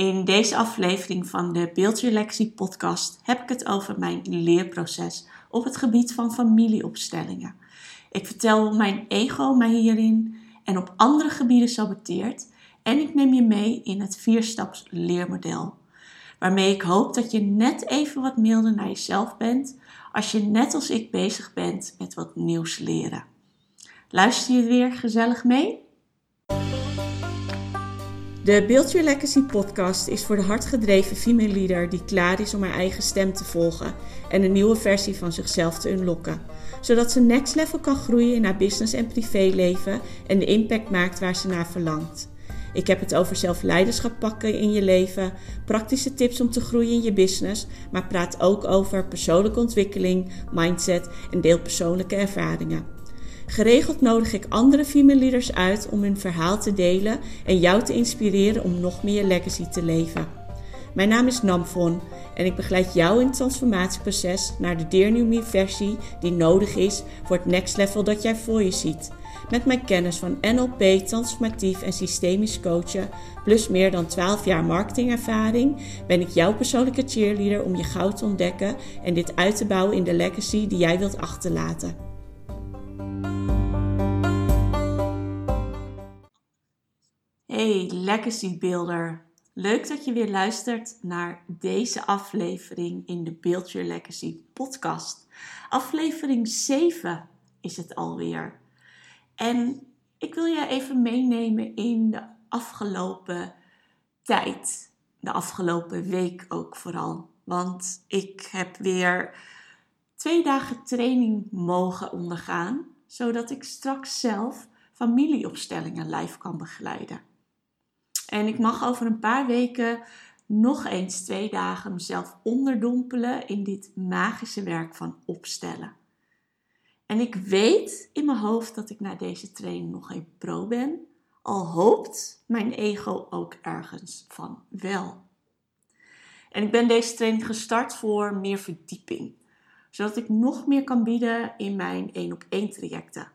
In deze aflevering van de Legacy podcast heb ik het over mijn leerproces op het gebied van familieopstellingen. Ik vertel hoe mijn ego mij hierin en op andere gebieden saboteert en ik neem je mee in het vierstaps leermodel. Waarmee ik hoop dat je net even wat milder naar jezelf bent als je net als ik bezig bent met wat nieuws leren. Luister je weer gezellig mee? De Build Your Legacy podcast is voor de hardgedreven female leader die klaar is om haar eigen stem te volgen en een nieuwe versie van zichzelf te unlocken. Zodat ze next level kan groeien in haar business en privéleven en de impact maakt waar ze naar verlangt. Ik heb het over zelfleiderschap pakken in je leven, praktische tips om te groeien in je business, maar praat ook over persoonlijke ontwikkeling, mindset en deel persoonlijke ervaringen. Geregeld nodig ik andere female leaders uit om hun verhaal te delen en jou te inspireren om nog meer legacy te leven. Mijn naam is Namfon en ik begeleid jou in het transformatieproces naar de Dear New versie die nodig is voor het next level dat jij voor je ziet. Met mijn kennis van NLP, transformatief en systemisch coachen, plus meer dan 12 jaar marketingervaring, ben ik jouw persoonlijke cheerleader om je goud te ontdekken en dit uit te bouwen in de legacy die jij wilt achterlaten. Hey Legacy Builder. Leuk dat je weer luistert naar deze aflevering in de Build Your Legacy podcast. Aflevering 7 is het alweer. En ik wil je even meenemen in de afgelopen tijd. De afgelopen week ook vooral. Want ik heb weer twee dagen training mogen ondergaan. Zodat ik straks zelf familieopstellingen live kan begeleiden. En ik mag over een paar weken nog eens twee dagen mezelf onderdompelen in dit magische werk van opstellen. En ik weet in mijn hoofd dat ik na deze training nog geen pro ben, al hoopt mijn ego ook ergens van wel. En ik ben deze training gestart voor meer verdieping, zodat ik nog meer kan bieden in mijn één op één trajecten.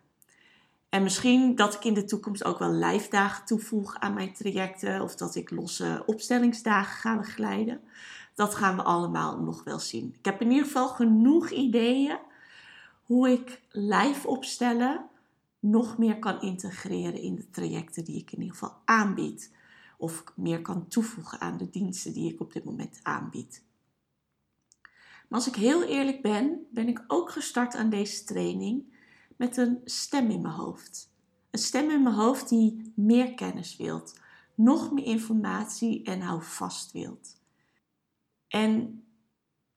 En misschien dat ik in de toekomst ook wel live toevoeg aan mijn trajecten. Of dat ik losse opstellingsdagen ga begeleiden. Dat gaan we allemaal nog wel zien. Ik heb in ieder geval genoeg ideeën hoe ik live opstellen nog meer kan integreren in de trajecten die ik in ieder geval aanbied. Of meer kan toevoegen aan de diensten die ik op dit moment aanbied. Maar als ik heel eerlijk ben, ben ik ook gestart aan deze training met een stem in mijn hoofd. Een stem in mijn hoofd die meer kennis wilt, nog meer informatie en hou vast wilt. En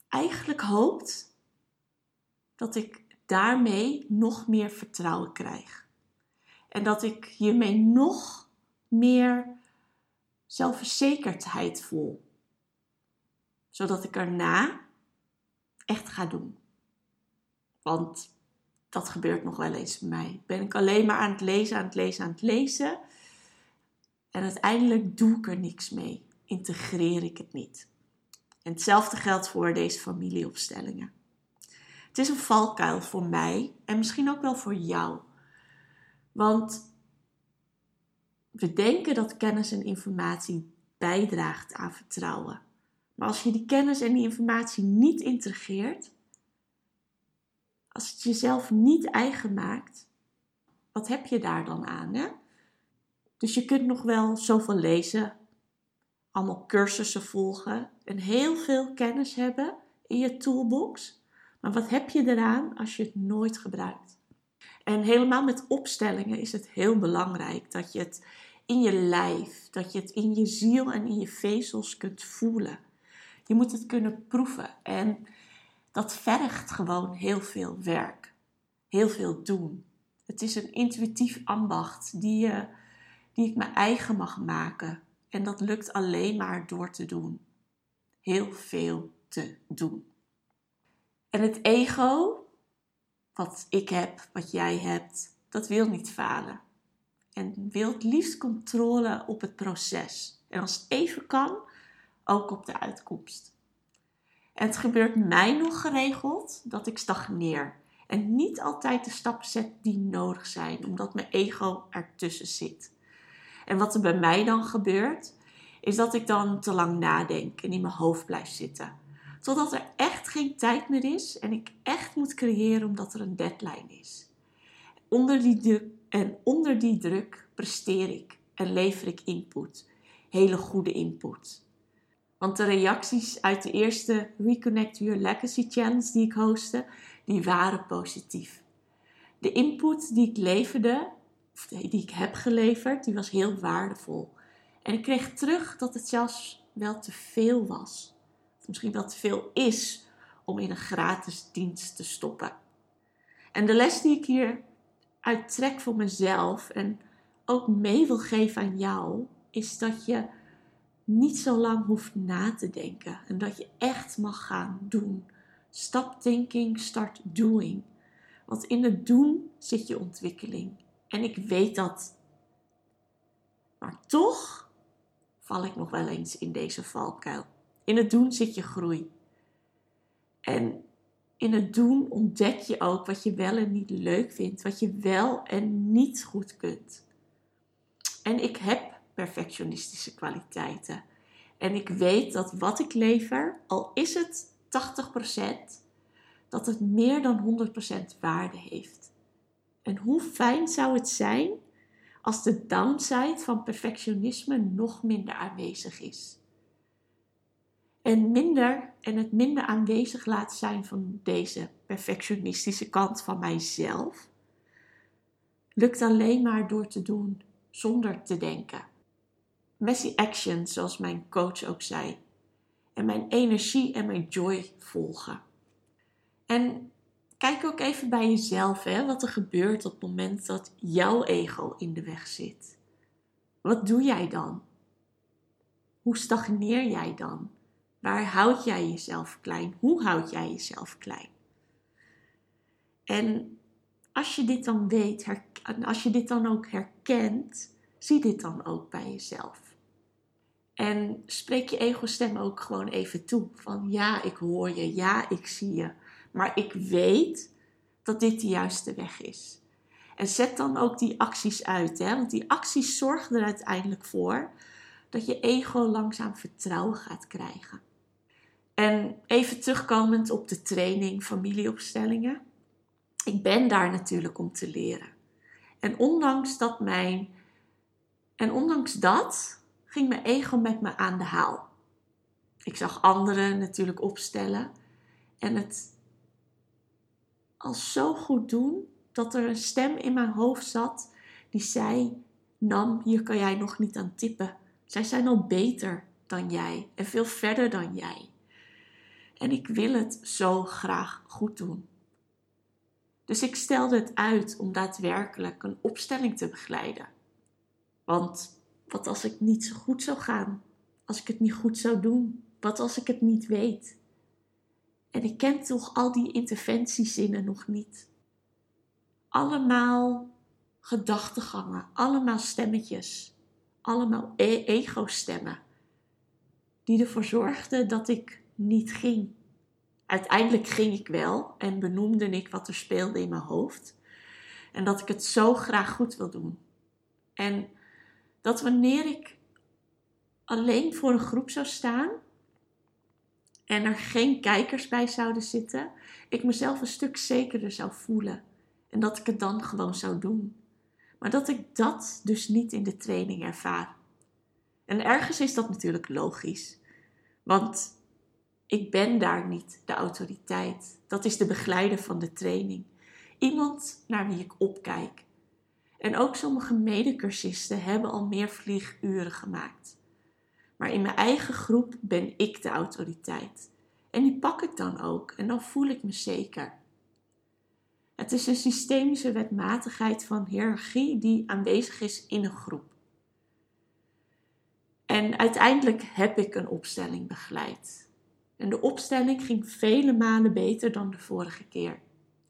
eigenlijk hoopt dat ik daarmee nog meer vertrouwen krijg. En dat ik hiermee nog meer zelfverzekerdheid voel. Zodat ik erna echt ga doen. Want dat gebeurt nog wel eens bij mij. Ben ik alleen maar aan het lezen, aan het lezen, aan het lezen. En uiteindelijk doe ik er niks mee. Integreer ik het niet. En hetzelfde geldt voor deze familieopstellingen. Het is een valkuil voor mij en misschien ook wel voor jou. Want we denken dat kennis en informatie bijdraagt aan vertrouwen. Maar als je die kennis en die informatie niet integreert, als het jezelf niet eigen maakt, wat heb je daar dan aan? Hè? Dus je kunt nog wel zoveel lezen, allemaal cursussen volgen en heel veel kennis hebben in je toolbox. Maar wat heb je eraan als je het nooit gebruikt? En helemaal met opstellingen is het heel belangrijk dat je het in je lijf, dat je het in je ziel en in je vezels kunt voelen. Je moet het kunnen proeven. En dat vergt gewoon heel veel werk. Heel veel doen. Het is een intuïtief ambacht die, je, die ik mijn eigen mag maken. En dat lukt alleen maar door te doen. Heel veel te doen. En het ego, wat ik heb, wat jij hebt, dat wil niet falen. En wil het liefst controle op het proces. En als het even kan, ook op de uitkomst. En het gebeurt mij nog geregeld dat ik stagneer. En niet altijd de stappen zet die nodig zijn, omdat mijn ego ertussen zit. En wat er bij mij dan gebeurt, is dat ik dan te lang nadenk en in mijn hoofd blijf zitten. Totdat er echt geen tijd meer is en ik echt moet creëren omdat er een deadline is. Onder die druk, en onder die druk presteer ik en lever ik input. Hele goede input. Want de reacties uit de eerste Reconnect Your Legacy Challenge die ik hostte, die waren positief. De input die ik leverde, die ik heb geleverd, die was heel waardevol. En ik kreeg terug dat het zelfs wel te veel was. Misschien wel te veel is om in een gratis dienst te stoppen. En de les die ik hier uittrek voor mezelf en ook mee wil geven aan jou, is dat je niet zo lang hoeft na te denken en dat je echt mag gaan doen. Stop thinking, start doing. Want in het doen zit je ontwikkeling. En ik weet dat. Maar toch val ik nog wel eens in deze valkuil. In het doen zit je groei. En in het doen ontdek je ook wat je wel en niet leuk vindt, wat je wel en niet goed kunt. En ik heb perfectionistische kwaliteiten. En ik weet dat wat ik lever, al is het 80%, dat het meer dan 100% waarde heeft. En hoe fijn zou het zijn als de downside van perfectionisme nog minder aanwezig is? En, minder, en het minder aanwezig laat zijn van deze perfectionistische kant van mijzelf, lukt alleen maar door te doen zonder te denken. Messy action, zoals mijn coach ook zei. En mijn energie en mijn joy volgen. En kijk ook even bij jezelf hè, wat er gebeurt op het moment dat jouw ego in de weg zit. Wat doe jij dan? Hoe stagneer jij dan? Waar houd jij jezelf klein? Hoe houd jij jezelf klein? En als je dit dan weet, als je dit dan ook herkent, zie dit dan ook bij jezelf. En spreek je ego-stem ook gewoon even toe. Van ja, ik hoor je, ja, ik zie je. Maar ik weet dat dit de juiste weg is. En zet dan ook die acties uit. Hè? Want die acties zorgen er uiteindelijk voor dat je ego langzaam vertrouwen gaat krijgen. En even terugkomend op de training familieopstellingen. Ik ben daar natuurlijk om te leren. En ondanks dat mijn. En ondanks dat mijn ego met me aan de haal. Ik zag anderen natuurlijk opstellen en het al zo goed doen dat er een stem in mijn hoofd zat die zei: Nam, hier kan jij nog niet aan tippen. Zij zijn al beter dan jij en veel verder dan jij. En ik wil het zo graag goed doen. Dus ik stelde het uit om daadwerkelijk een opstelling te begeleiden. Want wat als ik niet zo goed zou gaan? Als ik het niet goed zou doen? Wat als ik het niet weet? En ik ken toch al die interventiezinnen nog niet. Allemaal gedachtegangen, allemaal stemmetjes, allemaal e ego-stemmen, die ervoor zorgden dat ik niet ging. Uiteindelijk ging ik wel en benoemde ik wat er speelde in mijn hoofd. En dat ik het zo graag goed wil doen. En dat wanneer ik alleen voor een groep zou staan en er geen kijkers bij zouden zitten, ik mezelf een stuk zekerder zou voelen. En dat ik het dan gewoon zou doen. Maar dat ik dat dus niet in de training ervaar. En ergens is dat natuurlijk logisch. Want ik ben daar niet de autoriteit. Dat is de begeleider van de training. Iemand naar wie ik opkijk. En ook sommige medecursisten hebben al meer vlieguren gemaakt. Maar in mijn eigen groep ben ik de autoriteit. En die pak ik dan ook en dan voel ik me zeker. Het is een systemische wetmatigheid van hiërarchie die aanwezig is in een groep. En uiteindelijk heb ik een opstelling begeleid. En de opstelling ging vele malen beter dan de vorige keer.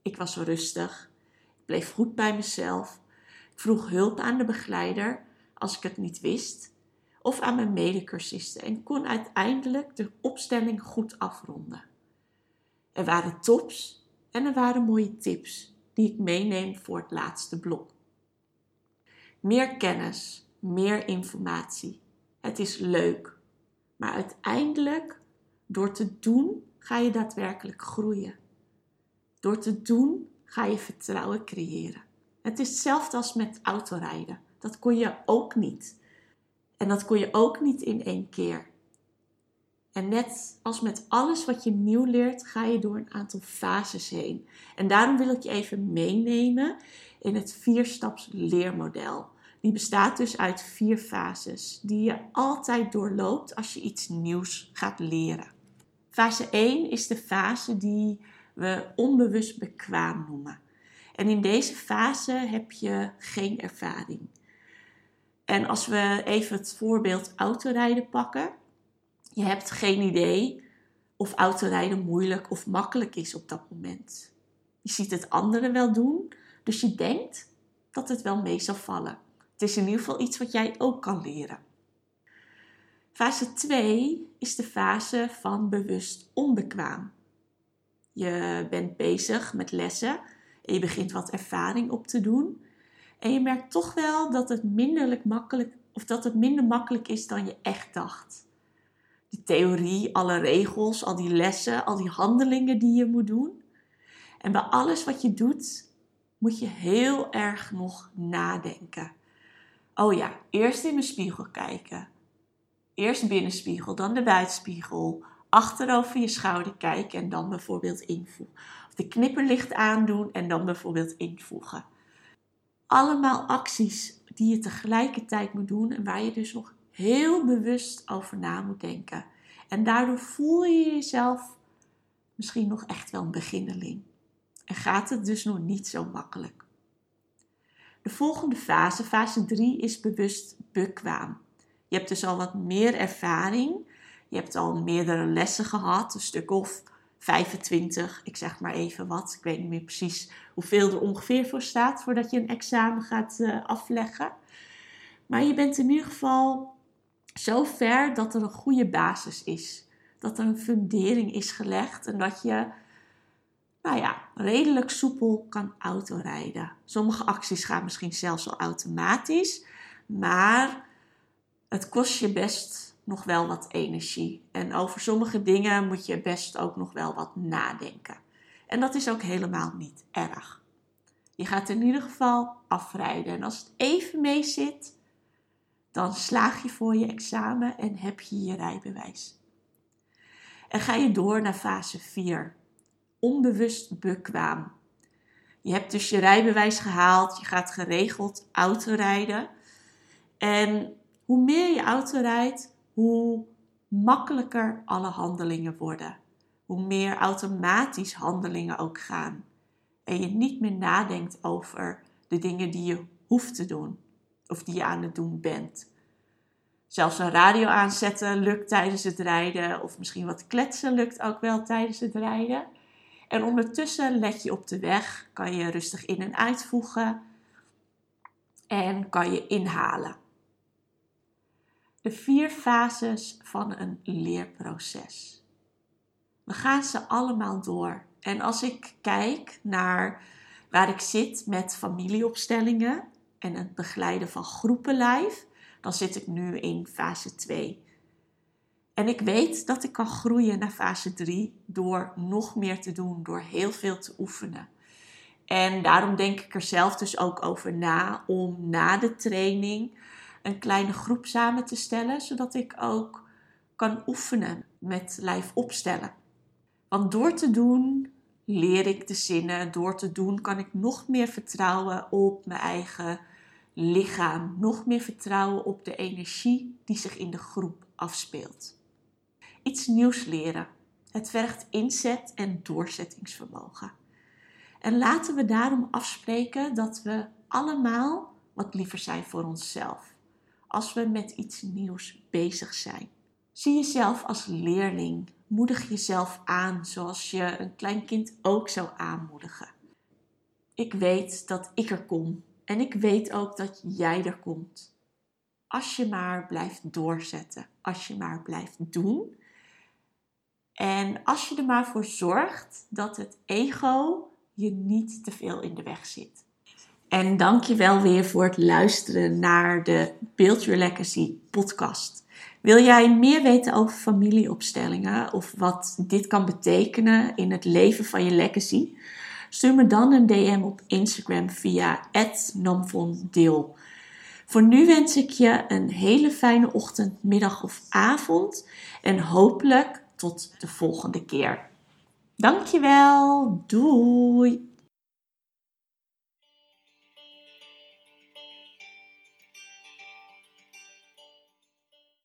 Ik was rustig, ik bleef goed bij mezelf vroeg hulp aan de begeleider als ik het niet wist, of aan mijn medecursisten en kon uiteindelijk de opstelling goed afronden. Er waren tops en er waren mooie tips die ik meeneem voor het laatste blok. Meer kennis, meer informatie, Het is leuk. Maar uiteindelijk, door te doen, ga je daadwerkelijk groeien. Door te doen, ga je vertrouwen creëren. Het is hetzelfde als met autorijden. Dat kon je ook niet. En dat kon je ook niet in één keer. En net als met alles wat je nieuw leert, ga je door een aantal fases heen. En daarom wil ik je even meenemen in het vierstaps leermodel. Die bestaat dus uit vier fases die je altijd doorloopt als je iets nieuws gaat leren. Fase 1 is de fase die we onbewust bekwaam noemen. En in deze fase heb je geen ervaring. En als we even het voorbeeld autorijden pakken, je hebt geen idee of autorijden moeilijk of makkelijk is op dat moment. Je ziet het anderen wel doen, dus je denkt dat het wel mee zal vallen. Het is in ieder geval iets wat jij ook kan leren. Fase 2 is de fase van bewust onbekwaam. Je bent bezig met lessen en je begint wat ervaring op te doen. En je merkt toch wel dat het, minder makkelijk, of dat het minder makkelijk is dan je echt dacht. Die theorie, alle regels, al die lessen, al die handelingen die je moet doen. En bij alles wat je doet, moet je heel erg nog nadenken. Oh ja, eerst in de spiegel kijken. Eerst binnenspiegel, dan de buitenspiegel. Achterover je schouder kijken en dan bijvoorbeeld invoegen. Of de knipperlicht aandoen en dan bijvoorbeeld invoegen. Allemaal acties die je tegelijkertijd moet doen en waar je dus nog heel bewust over na moet denken. En daardoor voel je jezelf misschien nog echt wel een beginneling. En gaat het dus nog niet zo makkelijk. De volgende fase, fase 3, is bewust bekwaam. Je hebt dus al wat meer ervaring. Je hebt al meerdere lessen gehad, een stuk of 25, ik zeg maar even wat. Ik weet niet meer precies hoeveel er ongeveer voor staat voordat je een examen gaat uh, afleggen. Maar je bent in ieder geval zo ver dat er een goede basis is. Dat er een fundering is gelegd en dat je nou ja, redelijk soepel kan autorijden. Sommige acties gaan misschien zelfs al automatisch, maar het kost je best nog wel wat energie. En over sommige dingen moet je best ook nog wel wat nadenken. En dat is ook helemaal niet erg. Je gaat in ieder geval afrijden. En als het even mee zit, dan slaag je voor je examen en heb je je rijbewijs. En ga je door naar fase 4 onbewust bekwaam. Je hebt dus je rijbewijs gehaald, je gaat geregeld autorijden. En hoe meer je auto rijdt, hoe makkelijker alle handelingen worden. Hoe meer automatisch handelingen ook gaan. En je niet meer nadenkt over de dingen die je hoeft te doen of die je aan het doen bent. Zelfs een radio aanzetten lukt tijdens het rijden, of misschien wat kletsen lukt ook wel tijdens het rijden. En ondertussen let je op de weg, kan je rustig in en uitvoegen en kan je inhalen. De vier fases van een leerproces. We gaan ze allemaal door. En als ik kijk naar waar ik zit met familieopstellingen en het begeleiden van groepen live, dan zit ik nu in fase 2. En ik weet dat ik kan groeien naar fase 3 door nog meer te doen, door heel veel te oefenen. En daarom denk ik er zelf dus ook over na om na de training een kleine groep samen te stellen, zodat ik ook kan oefenen met lijf opstellen. Want door te doen leer ik de zinnen, door te doen kan ik nog meer vertrouwen op mijn eigen lichaam, nog meer vertrouwen op de energie die zich in de groep afspeelt iets nieuws leren. Het vergt inzet en doorzettingsvermogen. En laten we daarom afspreken dat we allemaal wat liever zijn voor onszelf als we met iets nieuws bezig zijn. Zie jezelf als leerling. Moedig jezelf aan zoals je een klein kind ook zou aanmoedigen. Ik weet dat ik er kom en ik weet ook dat jij er komt. Als je maar blijft doorzetten, als je maar blijft doen en als je er maar voor zorgt dat het ego je niet te veel in de weg zit. En dank je wel weer voor het luisteren naar de Build Your Legacy podcast. Wil jij meer weten over familieopstellingen of wat dit kan betekenen in het leven van je legacy? Stuur me dan een DM op Instagram via @namvondeel. Voor nu wens ik je een hele fijne ochtend, middag of avond en hopelijk tot de volgende keer. Dankjewel. Doei.